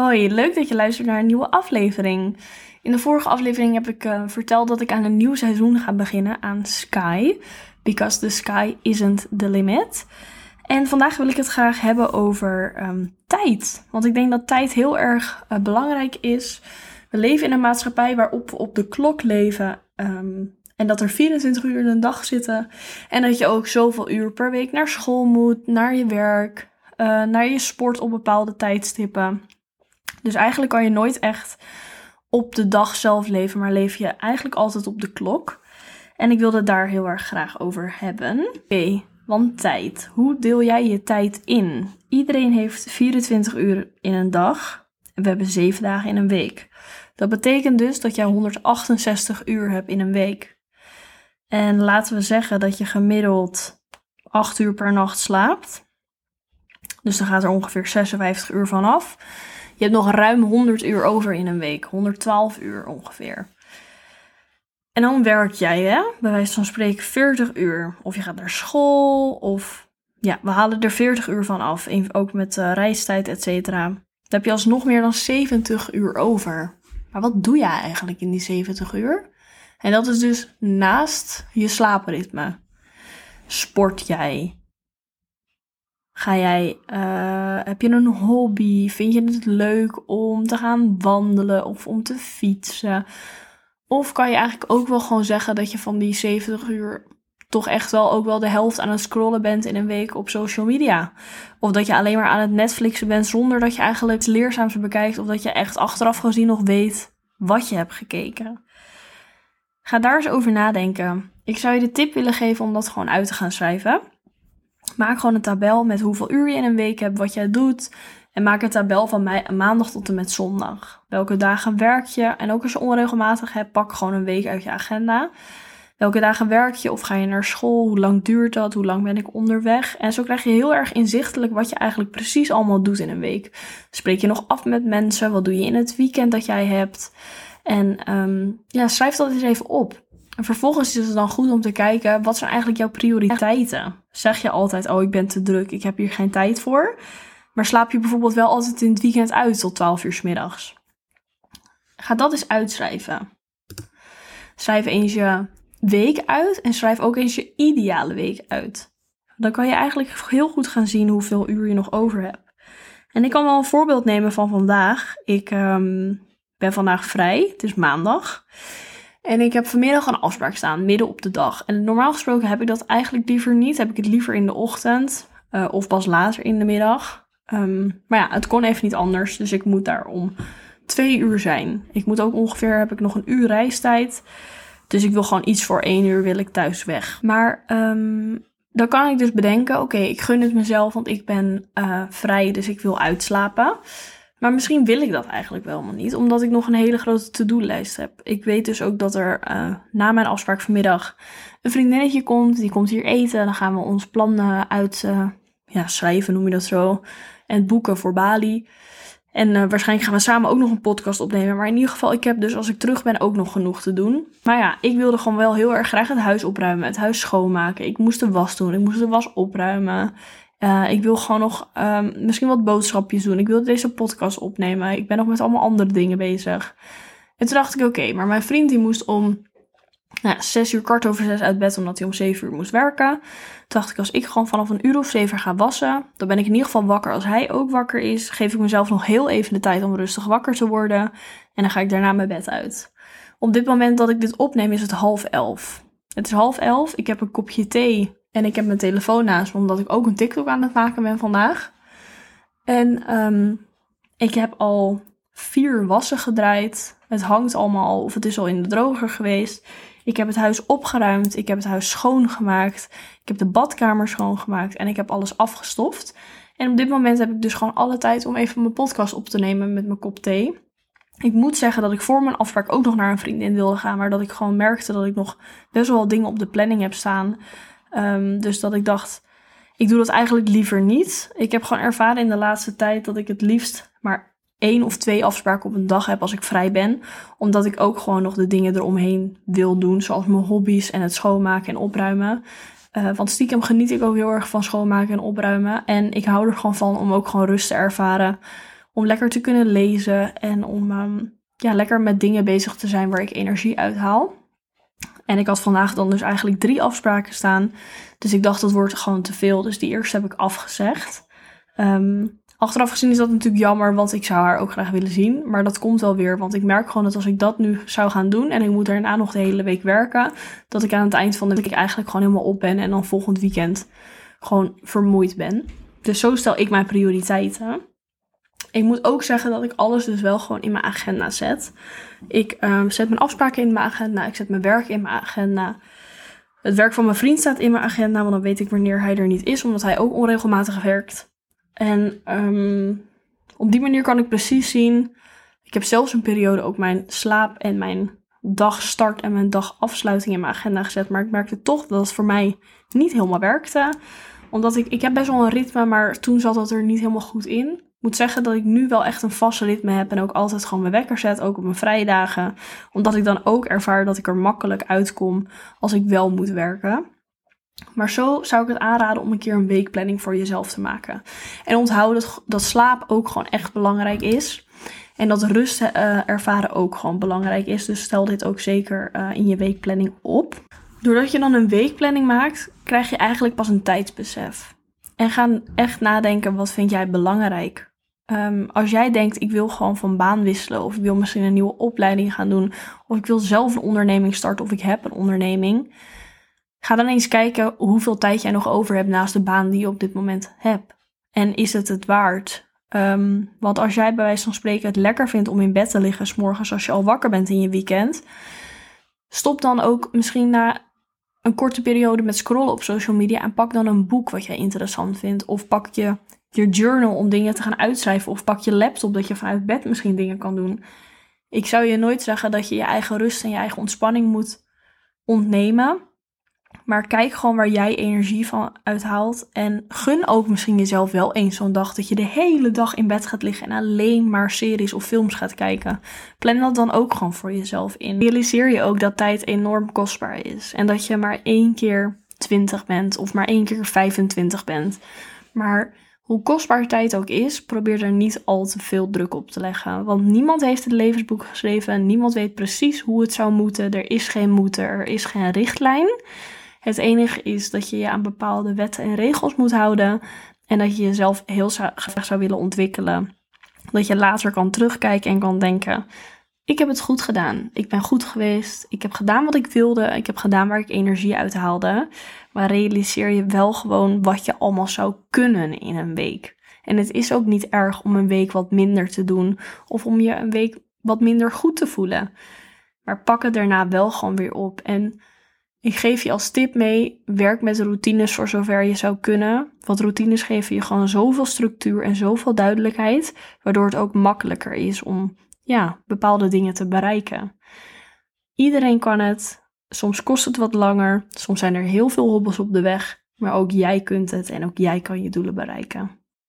Hoi, leuk dat je luistert naar een nieuwe aflevering. In de vorige aflevering heb ik uh, verteld dat ik aan een nieuw seizoen ga beginnen aan Sky. Because the sky isn't the limit. En vandaag wil ik het graag hebben over um, tijd. Want ik denk dat tijd heel erg uh, belangrijk is. We leven in een maatschappij waarop we op de klok leven. Um, en dat er 24 uur in een dag zitten. En dat je ook zoveel uur per week naar school moet, naar je werk, uh, naar je sport op bepaalde tijdstippen. Dus eigenlijk kan je nooit echt op de dag zelf leven, maar leef je eigenlijk altijd op de klok. En ik wilde het daar heel erg graag over hebben. Oké, want tijd. Hoe deel jij je tijd in? Iedereen heeft 24 uur in een dag. En we hebben 7 dagen in een week. Dat betekent dus dat jij 168 uur hebt in een week. En laten we zeggen dat je gemiddeld 8 uur per nacht slaapt. Dus dan gaat er ongeveer 56 uur van af. Je hebt nog ruim 100 uur over in een week. 112 uur ongeveer. En dan werk jij, hè? Bij wijze van spreken 40 uur. Of je gaat naar school, of... Ja, we halen er 40 uur van af. Ook met uh, reistijd, et cetera. Dan heb je alsnog meer dan 70 uur over. Maar wat doe jij eigenlijk in die 70 uur? En dat is dus naast je slaapritme. Sport jij? Ga jij, uh, heb je een hobby? Vind je het leuk om te gaan wandelen of om te fietsen? Of kan je eigenlijk ook wel gewoon zeggen dat je van die 70 uur toch echt wel ook wel de helft aan het scrollen bent in een week op social media. Of dat je alleen maar aan het Netflixen bent zonder dat je eigenlijk het leerzaamste bekijkt. Of dat je echt achteraf gezien nog weet wat je hebt gekeken. Ga daar eens over nadenken. Ik zou je de tip willen geven om dat gewoon uit te gaan schrijven. Maak gewoon een tabel met hoeveel uur je in een week hebt, wat jij doet. En maak een tabel van maandag tot en met zondag. Welke dagen werk je? En ook als je onregelmatig hebt, pak gewoon een week uit je agenda. Welke dagen werk je of ga je naar school? Hoe lang duurt dat? Hoe lang ben ik onderweg? En zo krijg je heel erg inzichtelijk wat je eigenlijk precies allemaal doet in een week. Spreek je nog af met mensen? Wat doe je in het weekend dat jij hebt? En um, ja, schrijf dat eens even op. En vervolgens is het dan goed om te kijken, wat zijn eigenlijk jouw prioriteiten? Zeg je altijd, oh ik ben te druk, ik heb hier geen tijd voor. Maar slaap je bijvoorbeeld wel altijd in het weekend uit tot 12 uur s middags? Ga dat eens uitschrijven. Schrijf eens je week uit en schrijf ook eens je ideale week uit. Dan kan je eigenlijk heel goed gaan zien hoeveel uur je nog over hebt. En ik kan wel een voorbeeld nemen van vandaag. Ik um, ben vandaag vrij, het is maandag. En ik heb vanmiddag een afspraak staan, midden op de dag. En normaal gesproken heb ik dat eigenlijk liever niet. Heb ik het liever in de ochtend uh, of pas later in de middag. Um, maar ja, het kon even niet anders. Dus ik moet daar om twee uur zijn. Ik moet ook ongeveer, heb ik nog een uur reistijd. Dus ik wil gewoon iets voor één uur wil ik thuis weg. Maar um, dan kan ik dus bedenken, oké, ik gun het mezelf, want ik ben uh, vrij, dus ik wil uitslapen. Maar misschien wil ik dat eigenlijk wel helemaal niet, omdat ik nog een hele grote to-do-lijst heb. Ik weet dus ook dat er uh, na mijn afspraak vanmiddag een vriendinnetje komt. Die komt hier eten. Dan gaan we ons plan uit uh, ja, schrijven, noem je dat zo. En boeken voor Bali. En uh, waarschijnlijk gaan we samen ook nog een podcast opnemen. Maar in ieder geval, ik heb dus als ik terug ben ook nog genoeg te doen. Maar ja, ik wilde gewoon wel heel erg graag het huis opruimen. Het huis schoonmaken. Ik moest de was doen. Ik moest de was opruimen. Uh, ik wil gewoon nog um, misschien wat boodschapjes doen. Ik wil deze podcast opnemen. Ik ben nog met allemaal andere dingen bezig. En toen dacht ik, oké, maar mijn vriend die moest om nou, zes uur, kwart over zes uit bed, omdat hij om zeven uur moest werken. Toen dacht ik, als ik gewoon vanaf een uur of zeven ga wassen, dan ben ik in ieder geval wakker als hij ook wakker is. Geef ik mezelf nog heel even de tijd om rustig wakker te worden. En dan ga ik daarna mijn bed uit. Op dit moment dat ik dit opneem is het half elf. Het is half elf. Ik heb een kopje thee en ik heb mijn telefoon naast me, omdat ik ook een TikTok aan het maken ben vandaag. En um, ik heb al vier wassen gedraaid. Het hangt allemaal al, of het is al in de droger geweest. Ik heb het huis opgeruimd. Ik heb het huis schoongemaakt. Ik heb de badkamer schoongemaakt. En ik heb alles afgestoft. En op dit moment heb ik dus gewoon alle tijd om even mijn podcast op te nemen met mijn kop thee. Ik moet zeggen dat ik voor mijn afspraak ook nog naar een vriendin wilde gaan. Maar dat ik gewoon merkte dat ik nog best wel dingen op de planning heb staan. Um, dus dat ik dacht, ik doe dat eigenlijk liever niet. Ik heb gewoon ervaren in de laatste tijd dat ik het liefst maar één of twee afspraken op een dag heb als ik vrij ben. Omdat ik ook gewoon nog de dingen eromheen wil doen, zoals mijn hobby's en het schoonmaken en opruimen. Uh, want stiekem geniet ik ook heel erg van schoonmaken en opruimen. En ik hou er gewoon van om ook gewoon rust te ervaren. om lekker te kunnen lezen en om ehm, ja, lekker met dingen bezig te zijn waar ik energie uit haal. En ik had vandaag dan dus eigenlijk drie afspraken staan. Dus ik dacht dat wordt gewoon te veel. Dus die eerste heb ik afgezegd. Ehm, achteraf gezien is dat natuurlijk jammer, want ik zou haar ook graag willen zien. Maar dat komt wel weer, want ik merk gewoon dat als ik dat nu zou gaan doen en ik moet daarna nog de hele week werken, dat ik aan het eind van de week eigenlijk gewoon helemaal op ben en dan volgend weekend gewoon vermoeid ben. Dus zo stel ik mijn prioriteiten. Ik moet ook zeggen dat ik alles dus wel gewoon in mijn agenda zet. Ik um, zet mijn afspraken in mijn agenda. Ik zet mijn werk in mijn agenda. Het werk van mijn vriend staat in mijn agenda, want dan weet ik wanneer hij er niet is, omdat hij ook onregelmatig werkt. En um, op die manier kan ik precies zien. Ik heb zelfs een periode ook mijn slaap en mijn dagstart en mijn dagafsluiting in mijn agenda gezet. Maar ik merkte toch dat het voor mij niet helemaal werkte. Omdat ik, ik heb best wel een ritme, maar toen zat dat er niet helemaal goed in moet zeggen dat ik nu wel echt een vast ritme heb en ook altijd gewoon mijn wekker zet, ook op mijn vrijdagen. Omdat ik dan ook ervaar dat ik er makkelijk uitkom als ik wel moet werken. Maar zo zou ik het aanraden om een keer een weekplanning voor jezelf te maken. En onthoud dat, dat slaap ook gewoon echt belangrijk is. En dat rust uh, ervaren ook gewoon belangrijk is. Dus stel dit ook zeker uh, in je weekplanning op. Doordat je dan een weekplanning maakt, krijg je eigenlijk pas een tijdsbesef. En ga echt nadenken, wat vind jij belangrijk? Um, als jij denkt, ik wil gewoon van baan wisselen, of ik wil misschien een nieuwe opleiding gaan doen, of ik wil zelf een onderneming starten, of ik heb een onderneming, ga dan eens kijken hoeveel tijd jij nog over hebt naast de baan die je op dit moment hebt. En is het het waard? Um, want als jij bij wijze van spreken het lekker vindt om in bed te liggen, s morgens als je al wakker bent in je weekend, stop dan ook misschien na een korte periode met scrollen op social media en pak dan een boek wat jij interessant vindt. Of pak je je journal om dingen te gaan uitschrijven. Of pak je laptop dat je vanuit bed misschien dingen kan doen. Ik zou je nooit zeggen dat je je eigen rust en je eigen ontspanning moet ontnemen. Maar kijk gewoon waar jij energie van uithaalt. En gun ook misschien jezelf wel eens zo'n dag dat je de hele dag in bed gaat liggen en alleen maar series of films gaat kijken. Plan dat dan ook gewoon voor jezelf in. Realiseer je ook dat tijd enorm kostbaar is. En dat je maar één keer 20 bent of maar één keer 25 bent. Maar hoe kostbaar tijd ook is, probeer er niet al te veel druk op te leggen. Want niemand heeft het levensboek geschreven en niemand weet precies hoe het zou moeten. Er is geen moeten, er is geen richtlijn. Het enige is dat je je aan bepaalde wetten en regels moet houden en dat je jezelf heel graag zou willen ontwikkelen. Dat je later kan terugkijken en kan denken: ik heb het goed gedaan. Ik ben goed geweest. Ik heb gedaan wat ik wilde. Ik heb gedaan waar ik energie uit haalde. Maar realiseer je wel gewoon wat je allemaal zou kunnen in een week. En het is ook niet erg om een week wat minder te doen. Of om je een week wat minder goed te voelen. Maar pak het daarna wel gewoon weer op. En ik geef je als tip mee: werk met routines voor zover je zou kunnen. Want routines geven je gewoon zoveel structuur en zoveel duidelijkheid. Waardoor het ook makkelijker is om ja, bepaalde dingen te bereiken. Iedereen kan het. Soms kost het wat langer. Soms zijn er heel veel hobbels op de weg. Maar ook jij kunt het en ook jij kan je doelen bereiken.